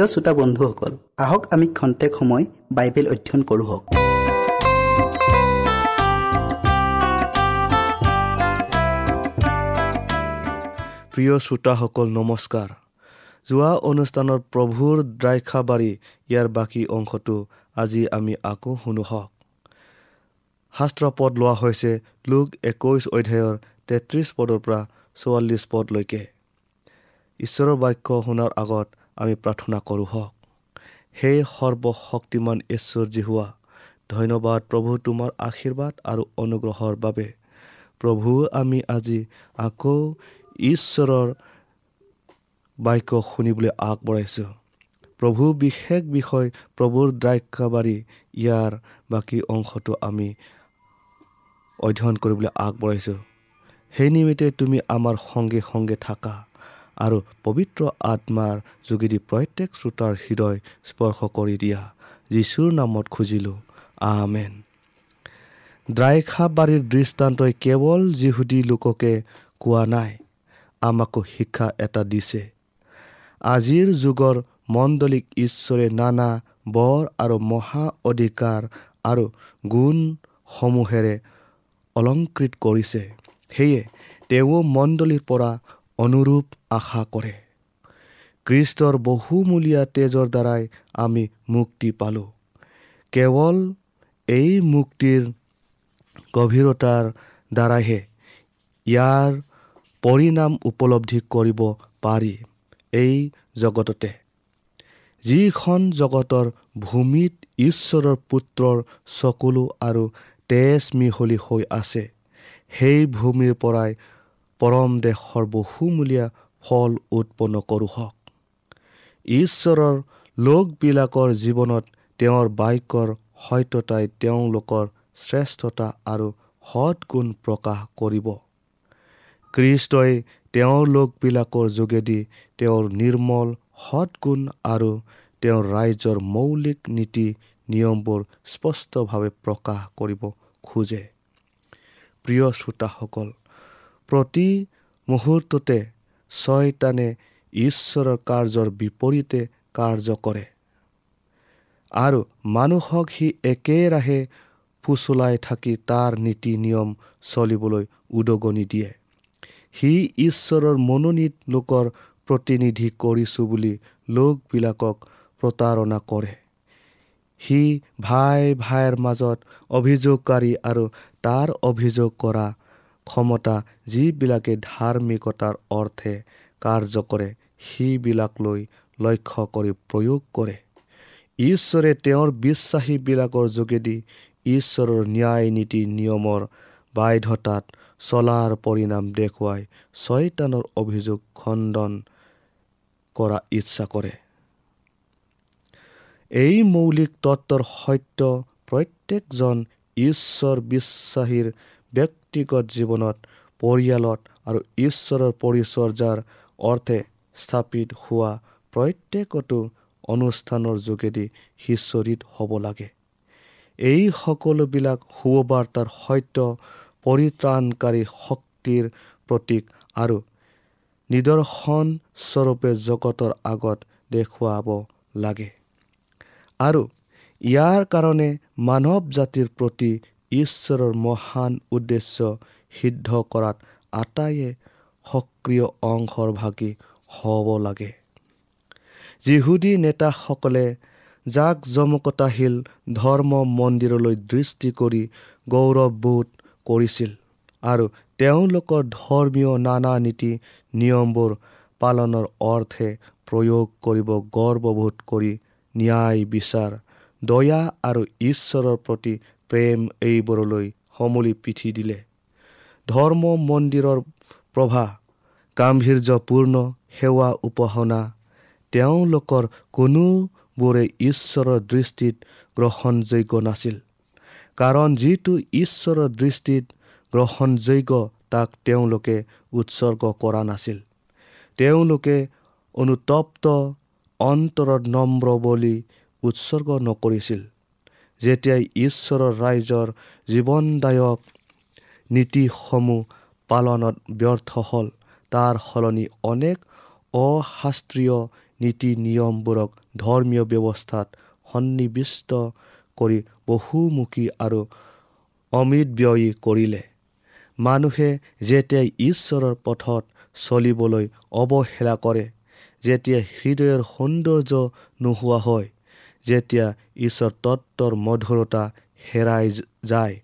প্ৰিয় শ্ৰোতা বন্ধুসকল আহক আমি খন্তেক সময় বাইবেল অধ্যয়ন কৰোঁ প্ৰিয় শ্ৰোতাসকল নমস্কাৰ। যোৱা অনুষ্ঠানত প্ৰভুৰ দ্ৰাক্ষাবাৰী ইয়াৰ বাকী অংশটো আজি আমি আকৌ শুনো হওক। শাস্ত্ৰ পদ লোৱা হৈছে লোক একৈছ অধ্যায়ৰ তেত্ৰিছ পদৰ পৰা চৌৱাল্লিছ পদলৈকে। ঈশ্বৰৰ বাক্য শুনাৰ আগত আমি প্ৰাৰ্থনা কৰোঁ হওক। সেই সৰ্বশক্তিমান ঈশ্বৰজী হোৱা ধন্যবাদ প্ৰভু তোমাৰ আশীৰ্বাদ আৰু অনুগ্ৰহৰ বাবে। প্ৰভু আমি আজি আকৌ ঈশ্বৰৰ বাক্য শুনিবলৈ আগবঢ়াইছোঁ। প্ৰভু বিশেষ বিষয় প্ৰভুৰ দ্ৰাক্ষাবাৰী ইয়াৰ বাকী অংশটো আমি অধ্যয়ন কৰিবলৈ আগবঢ়াইছোঁ। সেই নিমিত্তে তুমি আমাৰ সংগে সংগে থাকা। আৰু পবিত্ৰ আত্মাৰ যোগেদি প্ৰত্যেক শ্ৰোতাৰ হৃদয় স্পৰ্শ কৰি দিয়া। যীশুৰ নামত খুজিলোঁ আমেন। দ্ৰাক্ষাবাৰীৰ দৃষ্টান্তই কেৱল যিহুদী লোককে কোৱা নাই আমাকো শিক্ষা এটা দিছে। আজিৰ যুগৰ মণ্ডলীক ঈশ্বৰে নানা বৰ আৰু মহা অধিকাৰ আৰু গুণসমূহেৰে অলংকৃত কৰিছে। সেয়ে তেওঁ মণ্ডলীৰ পৰা অনুৰূপ আশা কৰে। খ্ৰীষ্টৰ বহুমূলীয়া তেজৰ দ্বাৰাই আমি মুক্তি পালোঁ। কেৱল এই মুক্তিৰ গভীৰতাৰ দ্বাৰাইহে ইয়াৰ পৰিণাম উপলব্ধি কৰিব পাৰি এই জগততে। যিখন জগতৰ ভূমিত ঈশ্বৰৰ পুত্ৰৰ চকুলো আৰু তেজ মিহলি হৈ আছে সেই ভূমিৰ পৰাই পৰম দেশৰ বহুমূলীয়া ফল উৎপন্ন কৰোঁ হওক। ঈশ্বৰৰ লোকবিলাকৰ জীৱনত তেওঁৰ বাক্যৰ সত্যতাই তেওঁলোকৰ শ্ৰেষ্ঠতা আৰু সৎগুণ প্ৰকাশ কৰিব। খ্ৰীষ্টই তেওঁৰ লোকবিলাকৰ যোগেদি তেওঁৰ নিৰ্মল সৎগুণ আৰু তেওঁৰ ৰাইজৰ মৌলিক নীতি নিয়মবোৰ স্পষ্টভাৱে প্ৰকাশ কৰিব খোজে। প্ৰিয় শ্ৰোতাসকল প্ৰতি মুহূৰ্ততে ছয়তানে ঈশ্বৰৰ কাৰ্যৰ বিপৰীতে কাৰ্য কৰে। আৰু মানুহক সি একেৰাহে ফুচলাই থাকি তাৰ নীতি নিয়ম চলিবলৈ উদগনি দিয়ে। সি ঈশ্বৰৰ মনোনীত লোকৰ প্ৰতিনিধি কৰিছোঁ বুলি লোকবিলাকক প্ৰতাৰণা কৰে। সি ভাই ভাইৰ মাজত অভিযোগকাৰী আৰু তাৰ অভিযোগ কৰা ক্ষমতা যিবিলাকে ধাৰ্মিকতাৰ অৰ্থে কাৰ্য কৰে সেইবিলাক লৈ লক্ষ্য কৰি প্ৰয়োগ কৰে। ঈশ্বৰে তেওঁৰ বিশ্বাসীবিলাকৰ যোগেদি ঈশ্বৰৰ ন্যায় নীতি নিয়মৰ বাধ্যতাত চলাৰ পৰিণাম দেখুৱাই ছয়তানৰ অভিযোগ খণ্ডন কৰা ইচ্ছা কৰে। এই মৌলিক তত্ত্বৰ সত্য প্ৰত্যেকজন ঈশ্বৰ বিশ্বাসীৰ ব্যক্তিগত জীৱনত পৰিয়ালত আৰু ঈশ্বৰৰ পৰিচৰ্যাৰ অৰ্থে স্থাপিত হোৱা প্ৰত্যেকটো অনুষ্ঠানৰ যোগেদি সিঁচৰিত হ'ব লাগে। এই সকলোবিলাক সুবাৰ্তাৰ সত্য পৰিত্ৰাণকাৰী শক্তিৰ প্ৰতীক আৰু নিদৰ্শন স্বৰূপে জগতৰ আগত দেখুৱাব লাগে। আৰু ইয়াৰ কাৰণে মানৱ জাতিৰ প্ৰতি ঈশ্বৰৰ মহান উদ্দেশ্য সিদ্ধ কৰাত আটাইয়ে সক্ৰিয় অংশৰ ভাগী হ'ব লাগে। যিহুদী নেতাসকলে জাক জমকতাশীল ধৰ্ম মন্দিৰলৈ দৃষ্টি কৰি গৌৰৱবোধ কৰিছিল আৰু তেওঁলোকৰ ধৰ্মীয় নানা নীতি নিয়মবোৰ পালনৰ অৰ্থে প্ৰয়োগ কৰিব গৰ্ববোধ কৰি ন্যায় বিচাৰ দয়া আৰু ঈশ্বৰৰ প্ৰতি প্ৰেম এইবোৰলৈ সমূলি পিঠি দিলে। ধৰ্ম মন্দিৰৰ প্ৰভা গাম্ভীৰ্যপূৰ্ণ সেৱা উপাসনা তেওঁলোকৰ কোনোবোৰে ঈশ্বৰৰ দৃষ্টিত গ্ৰহণযোগ্য নাছিল। কাৰণ যিটো ঈশ্বৰৰ দৃষ্টিত গ্ৰহণযোগ্য তাক তেওঁলোকে উৎসৰ্গ কৰা নাছিল। তেওঁলোকে অনুতপ্ত অন্তৰত নম্ৰ বুলি উৎসৰ্গ নকৰিছিল। যেতিয়াই ঈশ্বৰৰ ৰাইজৰ জীৱনদায়ক নীতিসমূহ পালনত ব্যৰ্থ হ'ল তাৰ সলনি অনেক অশাস্ত্ৰীয় নীতি নিয়মবোৰক ধৰ্মীয় ব্যৱস্থাত সন্নিৱিষ্ট কৰি বহুমুখী আৰু অমিতব্যয়ী কৰিলে। মানুহে যেতিয়াই ঈশ্বৰৰ পথত চলিবলৈ অৱহেলা কৰে যেতিয়া হৃদয়ৰ সৌন্দৰ্য নোহোৱা হয় যেতিয়া ঈশ্বৰ তত্বৰ মধুৰতা হেৰাই যায়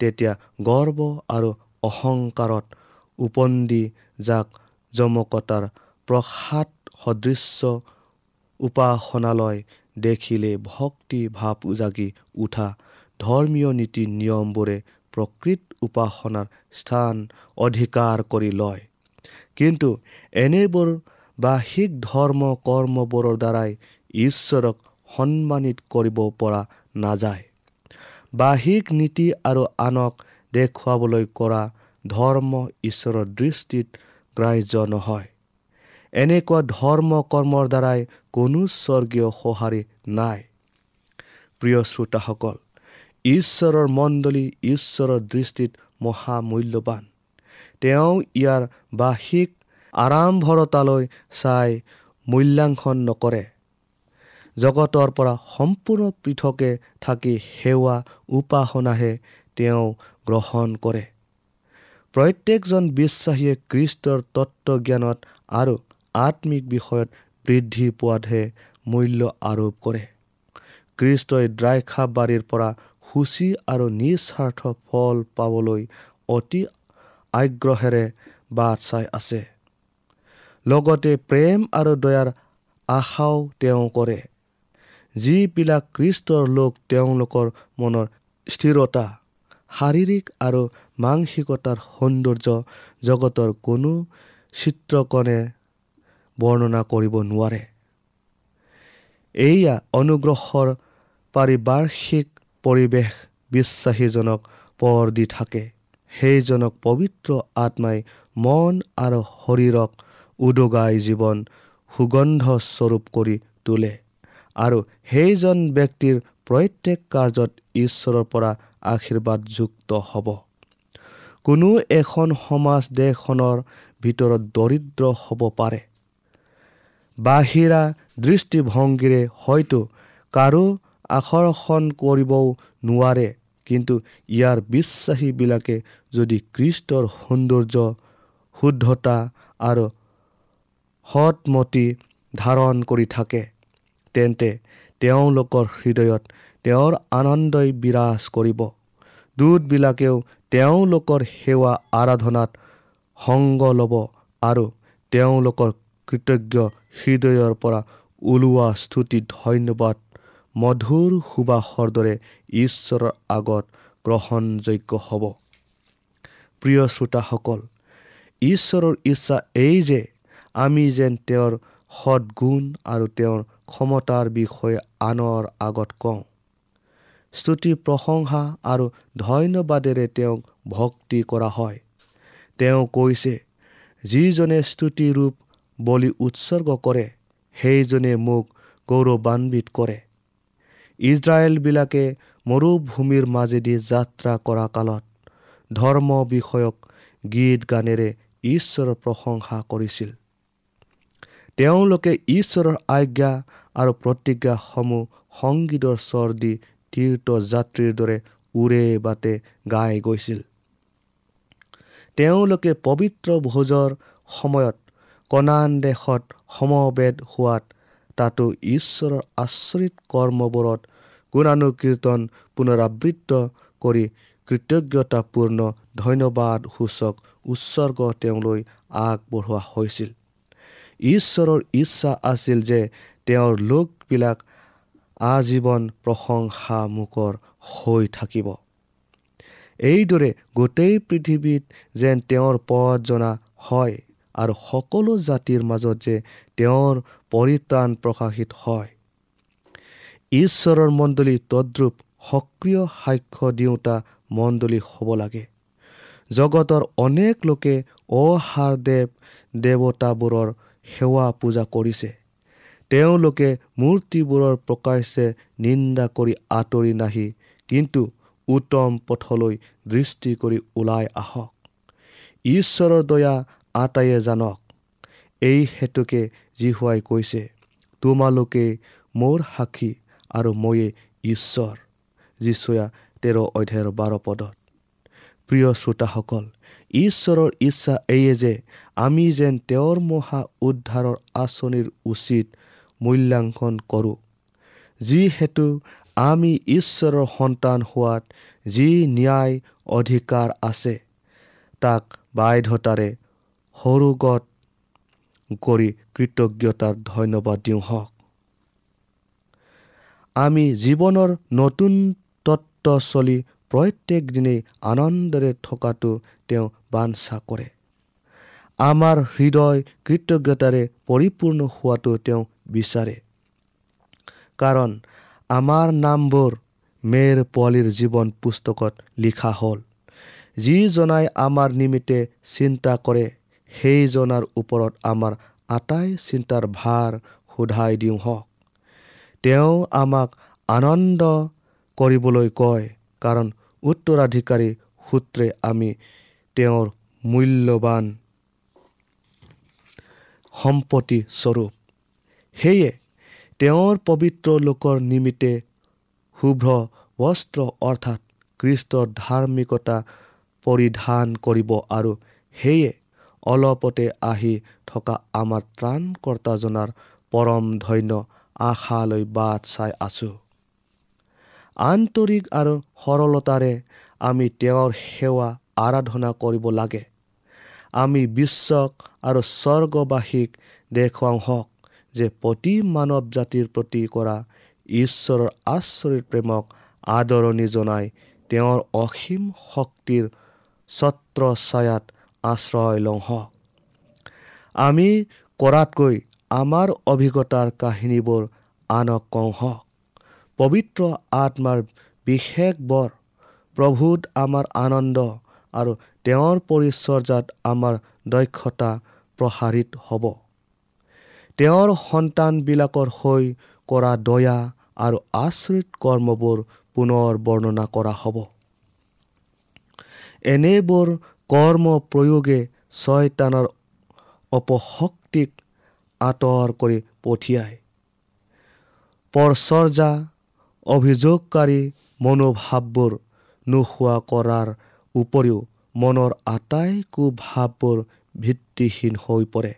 তেতিয়া গৰ্ব আৰু অহংকাৰত উপন্দি যাক জমকতাৰ প্ৰসাদ সদৃশ্য উপাসনালয় দেখিলে ভক্তি ভাৱ উজাগি উঠা ধৰ্মীয় নীতি নিয়মবোৰে প্ৰকৃত উপাসনাৰ স্থান অধিকাৰ কৰি লয়। কিন্তু এনেবোৰ বাহিক ধৰ্ম কৰ্মবোৰৰ দ্বাৰাই ঈশ্বৰক সন্মানিত কৰিব পৰা নাযায়। বাহিক নীতি আৰু আনক দেখুৱাবলৈ কৰা ধৰ্ম ঈশ্বৰৰ দৃষ্টিত গ্ৰাহ্য নহয়। এনেকুৱা ধৰ্ম কৰ্মৰ দ্বাৰাই কোনো স্বৰ্গীয় সঁহাৰি নাই। প্ৰিয় শ্ৰোতাসকল ঈশ্বৰৰ মণ্ডলী ঈশ্বৰৰ দৃষ্টিত মহামূল্যৱান। তেওঁ ইয়াৰ বাহিক আৰাম্ভৰতালৈ চাই মূল্যাংকন নকৰে। জগতৰ পৰা সম্পূৰ্ণ পৃথকে থাকি সেৱা উপাসনাহে তেওঁ গ্ৰহণ কৰে। প্ৰত্যেকজন বিশ্বাসীয়ে কৃষ্টৰ তত্ত্বজ্ঞানত আৰু আত্মিক বিষয়ত বৃদ্ধি পোৱাতহে মূল্য আৰোপ কৰে। কৃষ্টই দ্ৰাক্ষা বাৰীৰ পৰা সূচী আৰু নিস্বাৰ্থ ফল পাবলৈ অতি আগ্ৰহেৰে বাট চাই আছে। লগতে প্ৰেম আৰু দয়াৰ আশাও তেওঁ কৰে। যিবিলাক কৃষ্টৰ লোক তেওঁলোকৰ মনৰ স্থিৰতা শাৰীৰিক আৰু মানসিকতাৰ সৌন্দৰ্য জগতৰ কোনো চিত্ৰকণে বৰ্ণনা কৰিব নোৱাৰে। এয়া অনুগ্ৰহৰ পাৰিপাৰ্শ্বিক পৰিৱেশ বিশ্বাসীজনক পৰ দি থাকে। সেইজনক পবিত্ৰ আত্মাই মন আৰু শৰীৰক উদগাই জীৱন সুগন্ধস্বৰূপ কৰি তোলে। আৰু সেইজন ব্যক্তিৰ প্ৰত্যেক কাৰ্যত ঈশ্বৰৰ পৰা আশীৰ্বাদযুক্ত হ'ব। কোনো এখন সমাজ দেশখনৰ ভিতৰত দৰিদ্ৰ হ'ব পাৰে। বাহিৰা দৃষ্টিভংগীৰে হয়তো কাৰো আকৰ্ষণ কৰিবও নোৱাৰে কিন্তু ইয়াৰ বিশ্বাসীবিলাকে যদি কৃষ্টৰ সৌন্দৰ্য শুদ্ধতা আৰু সৎমতি ধাৰণ কৰি থাকে তেন্তে তেওঁলোকৰ হৃদয়ত তেওঁৰ আনন্দই বিৰাজ কৰিব। দূতবিলাকেও তেওঁলোকৰ সেৱা আৰাধনাত সংগ ল'ব আৰু তেওঁলোকৰ কৃতজ্ঞ হৃদয়ৰ পৰা ওলোৱা স্তুতি ধন্যবাদ মধুৰ সুবাসৰ দৰে ঈশ্বৰৰ আগত গ্ৰহণযোগ্য হ'ব। প্ৰিয় শ্ৰোতাসকল ঈশ্বৰৰ ইচ্ছা এই যে আমি যেন তেওঁৰ সৎগুণ আৰু তেওঁৰ ক্ষমতাৰ বিষয়ে আনৰ আগত কওঁ। স্তুতি প্ৰশংসা আৰু ধন্যবাদেৰে তেওঁক ভক্তি কৰা হয়। তেওঁ কৈছে যিজনে স্তুতিৰূপ বলি উৎসৰ্গ কৰে সেইজনে মোক গৌৰৱান্বিত কৰে। ইজৰাইলবিলাকে মৰুভূমিৰ মাজেদি যাত্ৰা কৰা কালত ধৰ্ম বিষয়ক গীত গানেৰে ঈশ্বৰৰ প্ৰশংসা কৰিছিল। তেওঁলোকে ঈশ্বৰৰ আজ্ঞা আৰু প্ৰতিজ্ঞাসমূহ সংগীতৰ স্বৰ দি তীৰ্থযাত্ৰীৰ দৰে উৰে বাটে গাই গৈছিল। তেওঁলোকে পবিত্ৰ ভোজৰ সময়ত কণান দেশত সমবেত হোৱাত তাতো ঈশ্বৰৰ আচৰিত কৰ্মবোৰত গুণানুকীৰ্তন পুনৰাবৃত্ত কৰি কৃতজ্ঞতাপূৰ্ণ ধন্যবাদ সূচক উৎসৰ্গ তেওঁলৈ আগবঢ়োৱা হৈছিল। ঈশ্বৰৰ ইচ্ছা আছিল যে তেওঁৰ লোকবিলাক আজীৱন প্ৰশংসামুখৰ হৈ থাকিব। এইদৰে গোটেই পৃথিৱীত যেন তেওঁৰ পথ জনা হয় আৰু সকলো জাতিৰ মাজত যে তেওঁৰ পৰিত্ৰাণ প্ৰকাশিত হয়। ঈশ্বৰৰ মণ্ডলী তদ্ৰূপ সক্ৰিয় সাক্ষ্য দিওঁতা মণ্ডলী হ'ব লাগে। জগতৰ অনেক লোকে অহাৰ দেৱ দেৱতাবোৰৰ সেৱা পূজা কৰিছে। তেওঁলোকে মূৰ্তিবোৰৰ প্ৰকাশে নিন্দা কৰি আঁতৰি নাহি কিন্তু উত্তম পথলৈ দৃষ্টি কৰি ওলাই আহক। ঈশ্বৰৰ দয়া আটাইয়ে জানক এই হেতুকে জিহুৱাই কৈছে তোমালোকে মোৰ সাক্ষী আৰু ময়ে ঈশ্বৰ। যীশুয়া তেৰ অধ্যায়ৰ বাৰ পদত। প্ৰিয় শ্ৰোতাসকল ঈশ্বৰৰ ইচ্ছা এয়ে যে আমি যেন তেওঁৰ মহা উদ্ধাৰৰ আঁচনিৰ উচিত মূল্যাংকন কৰোঁ। যিহেতু আমি ঈশ্বৰৰ সন্তান হোৱাত যি ন্যায় অধিকাৰ আছে তাক বাধ্যতাৰে সৰুগত কৰি কৃতজ্ঞতাৰ ধন্যবাদ দিওঁ হওক। আমি জীৱনৰ নতুন তত্ত্ব চলি প্ৰত্যেক দিনেই আনন্দেৰে থকাটো তেওঁ বাঞ্ছা কৰে। আমাৰ হৃদয় কৃতজ্ঞতাৰে পৰিপূৰ্ণ হোৱাটো তেওঁ বিচাৰে। কাৰণ আমাৰ নামবোৰ মেৰ পোৱালীৰ জীৱন পুস্তকত লিখা হ'ল। যিজনাই আমাৰ নিমিত্তে চিন্তা কৰে সেইজনাৰ ওপৰত আমাৰ আটাই চিন্তাৰ ভাৰ সোধাই দিওঁ হওক। তেওঁ আমাক আনন্দ কৰিবলৈ কয় কাৰণ উত্তৰাধিকাৰী সূত্ৰে আমি তেওঁৰ মূল্যৱান সম্পত্তি স্বৰূপ। সেয়ে তেওঁৰ পবিত্ৰ লোকৰ নিমিত্তে শুভ্ৰ বস্ত্ৰ অৰ্থাৎ কৃষ্টৰ ধাৰ্মিকতা পৰিধান কৰিব আৰু সেয়ে অলপতে আহি থকা আমাৰ ত্ৰাণকৰ্তাজনাৰ পৰম ধন্য আশালৈ বাট চাই আছোঁ। আন্তৰিক আৰু সৰলতাৰে আমি তেওঁৰ সেৱা আৰাধনা কৰিব লাগে। আমি বিশ্বক আৰু স্বৰ্গবাসীক দেখুৱাওঁ হওক যে প্ৰতি মানৱ জাতিৰ প্ৰতি কৰা ঈশ্বৰৰ আচৰিত প্ৰেমক আদৰণি জনাই তেওঁৰ অসীম শক্তিৰ ছত্ৰ ছায়াত আশ্ৰয় লওঁ হওক। আমি কৰাতকৈ আমাৰ অভিজ্ঞতাৰ কাহিনীবোৰ আনক কওঁ হওক। পবিত্ৰ আত্মাৰ বিশেষ বৰ প্ৰভূত আমাৰ আনন্দ আৰু তেওঁৰ পৰিচৰ্যাত আমাৰ দক্ষতা প্ৰসাৰিত হ'ব। তেওঁৰ সন্তানবিলাকৰ হৈ কৰা দয়া আৰু আশ্ৰিত কৰ্মবোৰ পুনৰ বৰ্ণনা কৰা হ'ব। এনেবোৰ কৰ্ম প্ৰয়োগে ছয়তানৰ অপশক্তিক আঁতৰ কৰি পঠিয়ায়। পৰচৰ্যা অভিযোগকাৰী মনোভাৱবোৰ নোহোৱা কৰাৰ উপৰিও মনৰ আটাইকো ভাৱবোৰ ভিত্তিহীন হৈ পৰে।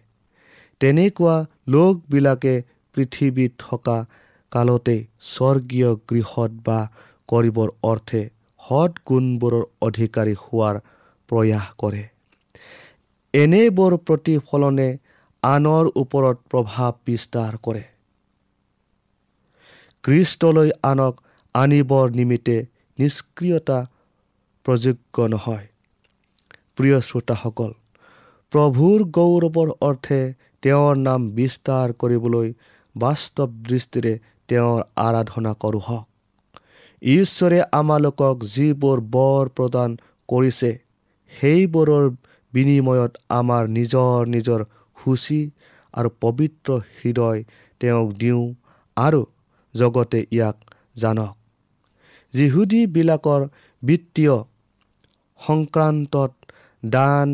তেনেকুৱা লোকবিলাকে পৃথিৱীত থকা কালতেই স্বৰ্গীয় গৃহত বাস কৰিবৰ অৰ্থে সৎ গুণবোৰৰ অধিকাৰী হোৱাৰ প্ৰয়াস কৰে। এনেবোৰ প্ৰতিফলনে আনৰ ওপৰত প্ৰভাৱ বিস্তাৰ কৰে। খ্ৰীষ্টলৈ আনক আনিবৰ নিমিত্তে নিষ্ক্ৰিয়তা প্ৰযোগ্য নহয়। প্ৰিয় শ্ৰোতাসকল প্ৰভুৰ গৌৰৱৰ অৰ্থে তেওঁৰ নাম বিস্তাৰ কৰিবলৈ বাস্তৱ দৃষ্টিৰে তেওঁৰ আৰাধনা কৰোঁ হওক। ঈশ্বৰে আমালোকক যিবোৰ বৰ প্ৰদান কৰিছে সেইবোৰৰ বিনিময়ত আমাৰ নিজৰ নিজৰ সূচী আৰু পবিত্ৰ হৃদয় তেওঁক দিওঁ আৰু জগতে ইয়াক জানক। যিহুদীবিলাকৰ বিত্তীয় সংক্ৰান্তত দান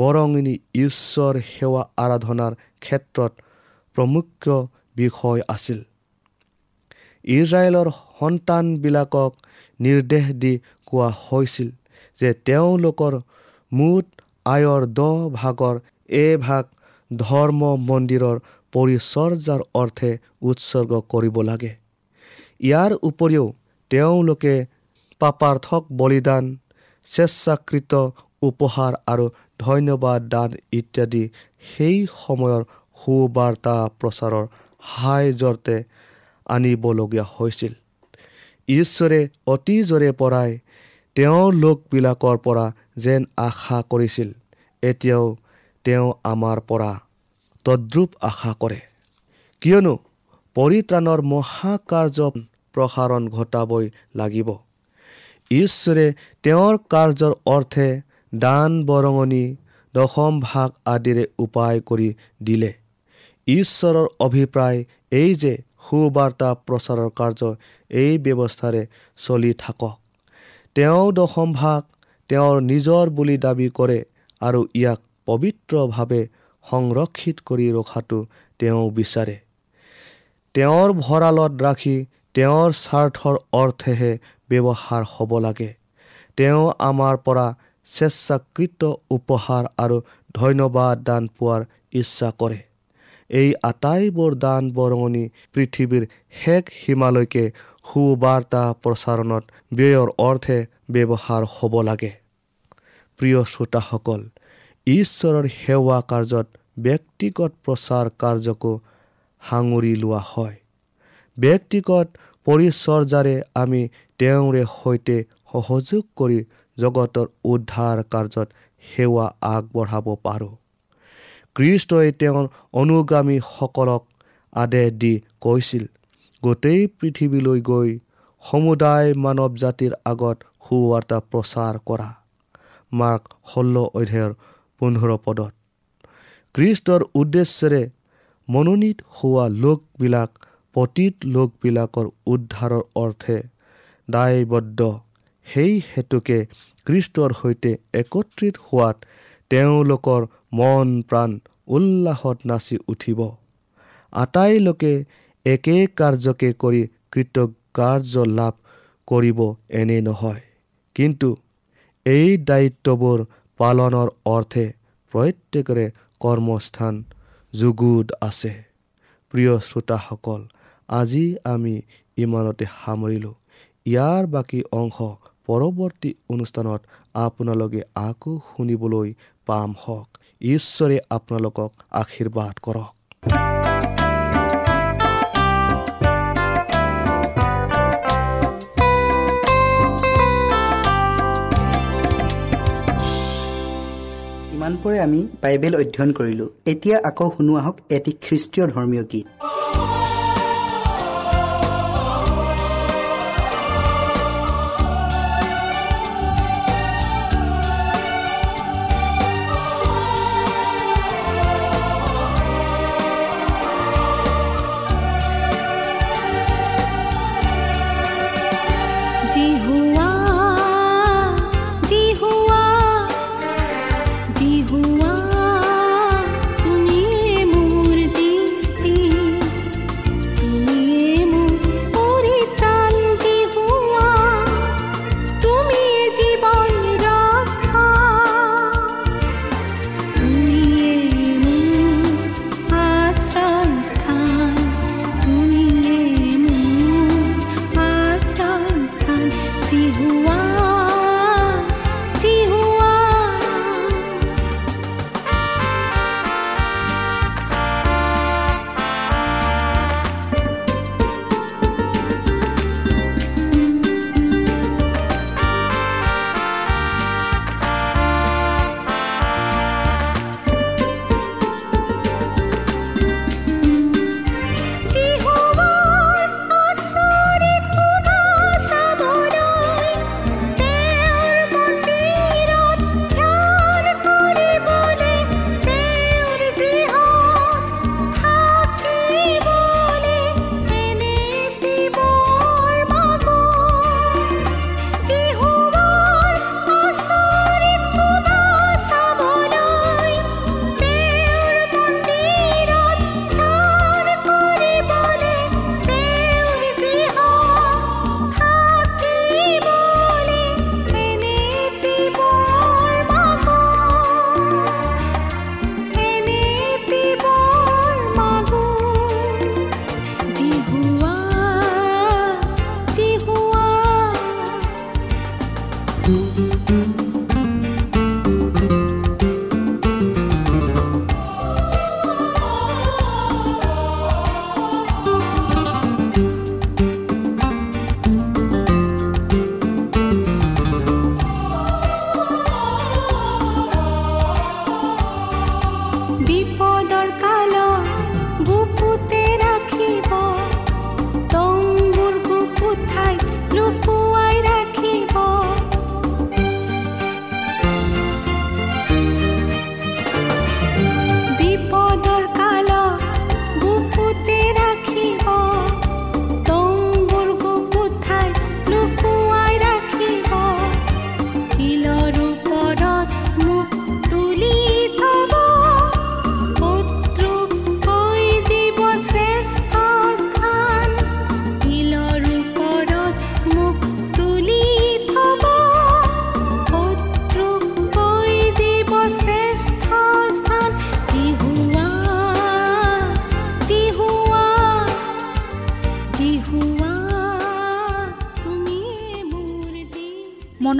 বৰঙণি ঈশ্বৰ সেৱা আৰাধনাৰ ক্ষেত্ৰত প্ৰমুখ্য বিষয় আছিল। ইজৰাইলৰ সন্তানবিলাকক নিৰ্দেশ দি কোৱা হৈছিল যে তেওঁলোকৰ মুঠ আয়ৰ দহ ভাগৰ এভাগ ধৰ্ম মন্দিৰৰ পৰিচৰ্যাৰ অৰ্থে উৎসৰ্গ কৰিব লাগে। ইয়াৰ উপৰিও তেওঁলোকে পাপাৰ্থক বলিদান স্বেচ্ছাকৃত উপহাৰ আৰু ধন্যবাদ দান ইত্যাদি সেই সময়ৰ সুবাৰ্তা প্ৰচাৰৰ সাহাৰ্যতে আনিবলগীয়া হৈছিল। ঈশ্বৰে অতীজৰে পৰাই তেওঁৰ লোকবিলাকৰ পৰা যেন আশা কৰিছিল এতিয়াও তেওঁ আমাৰ পৰা তদ্ৰুপ আশা কৰে। কিয়নো পৰিত্ৰাণৰ মহাকাৰ্য প্ৰসাৰণ ঘটাবই লাগিব। ঈশ্বৰে তেওঁৰ কাৰ্যৰ অৰ্থে দান বৰঙণি দশম ভাগ আদিৰে উপায় কৰি দিলে। ঈশ্বৰৰ অভিপ্ৰায় এই যে সুবাৰ্তা প্ৰচাৰৰ কাৰ্য এই ব্যৱস্থাৰে চলি থাকক। তেওঁ দশম ভাগ তেওঁৰ নিজৰ বুলি দাবী কৰে আৰু ইয়াক পবিত্ৰভাৱে সংৰক্ষিত কৰি ৰখাটো তেওঁ বিচাৰে। তেওঁৰ ভঁৰালত ৰাখি তেওঁৰ স্বাৰ্থৰ অৰ্থেহে ব্যৱহাৰ হ'ব লাগে। তেওঁ আমাৰ পৰা স্বেচ্ছাকৃত উপহাৰ আৰু ধন্যবাদ দান পোৱাৰ ইচ্ছা কৰে। এই আটাইবোৰ দান বৰঙণি পৃথিৱীৰ শেষ সীমালৈকে সুবাৰ্তা প্ৰচাৰণত ব্যয়ৰ অৰ্থে ব্যৱহাৰ হ'ব লাগে। প্ৰিয় শ্ৰোতাসকল ঈশ্বৰৰ সেৱা কাৰ্যত ব্যক্তিগত প্ৰচাৰ কাৰ্যকো সাঙুৰি লোৱা হয়। ব্যক্তিগত পৰিচৰ্যাৰে আমি তেওঁৰে সৈতে সহযোগ কৰি জগতৰ উদ্ধাৰ কাৰ্যত সেৱা আগবঢ়াব পাৰোঁ। কৃষ্টই তেওঁৰ অনুগামীসকলক আদেশ দি কৈছিল গোটেই পৃথিৱীলৈ গৈ সমুদায় মানৱ জাতিৰ আগত সুবাৰ্তা প্ৰচাৰ কৰা। মাৰ্ক ষোল্ল অধ্যায়ৰ পোন্ধৰ পদত। কৃষ্টৰ উদ্দেশ্যেৰে মনোনীত হোৱা লোকবিলাক পতীত লোকবিলাকৰ উদ্ধাৰৰ অৰ্থে দায়বদ্ধ। সেই হেতুকে কৃষ্টৰ সৈতে একত্ৰিত হোৱাত তেওঁলোকৰ মন প্ৰাণ উল্লাসত নাচি উঠিব। আটাইলোকে একে কাৰ্যকে কৰি কৃতকাৰ্য লাভ কৰিব এনে নহয়। কিন্তু এই দায়িত্ববোৰ পালনৰ অৰ্থে প্ৰত্যেকৰে কৰ্মস্থান যুগুত আছে। প্ৰিয় শ্ৰোতাসকল আজি আমি ইমানতে সামৰিলোঁ। ইয়াৰ বাকী অংশ পৰৱৰ্তী অনুষ্ঠানত আপোনালোকে আকৌ শুনিবলৈ পাম হওক। ঈশ্বৰে আপোনালোকক আশীৰ্বাদ কৰক। ইমানপুৰে আমি বাইবেল অধ্যয়ন কৰিলোঁ। এতিয়া আকৌ শুনো আহক এটি খ্ৰীষ্টীয় ধৰ্মীয় গীত।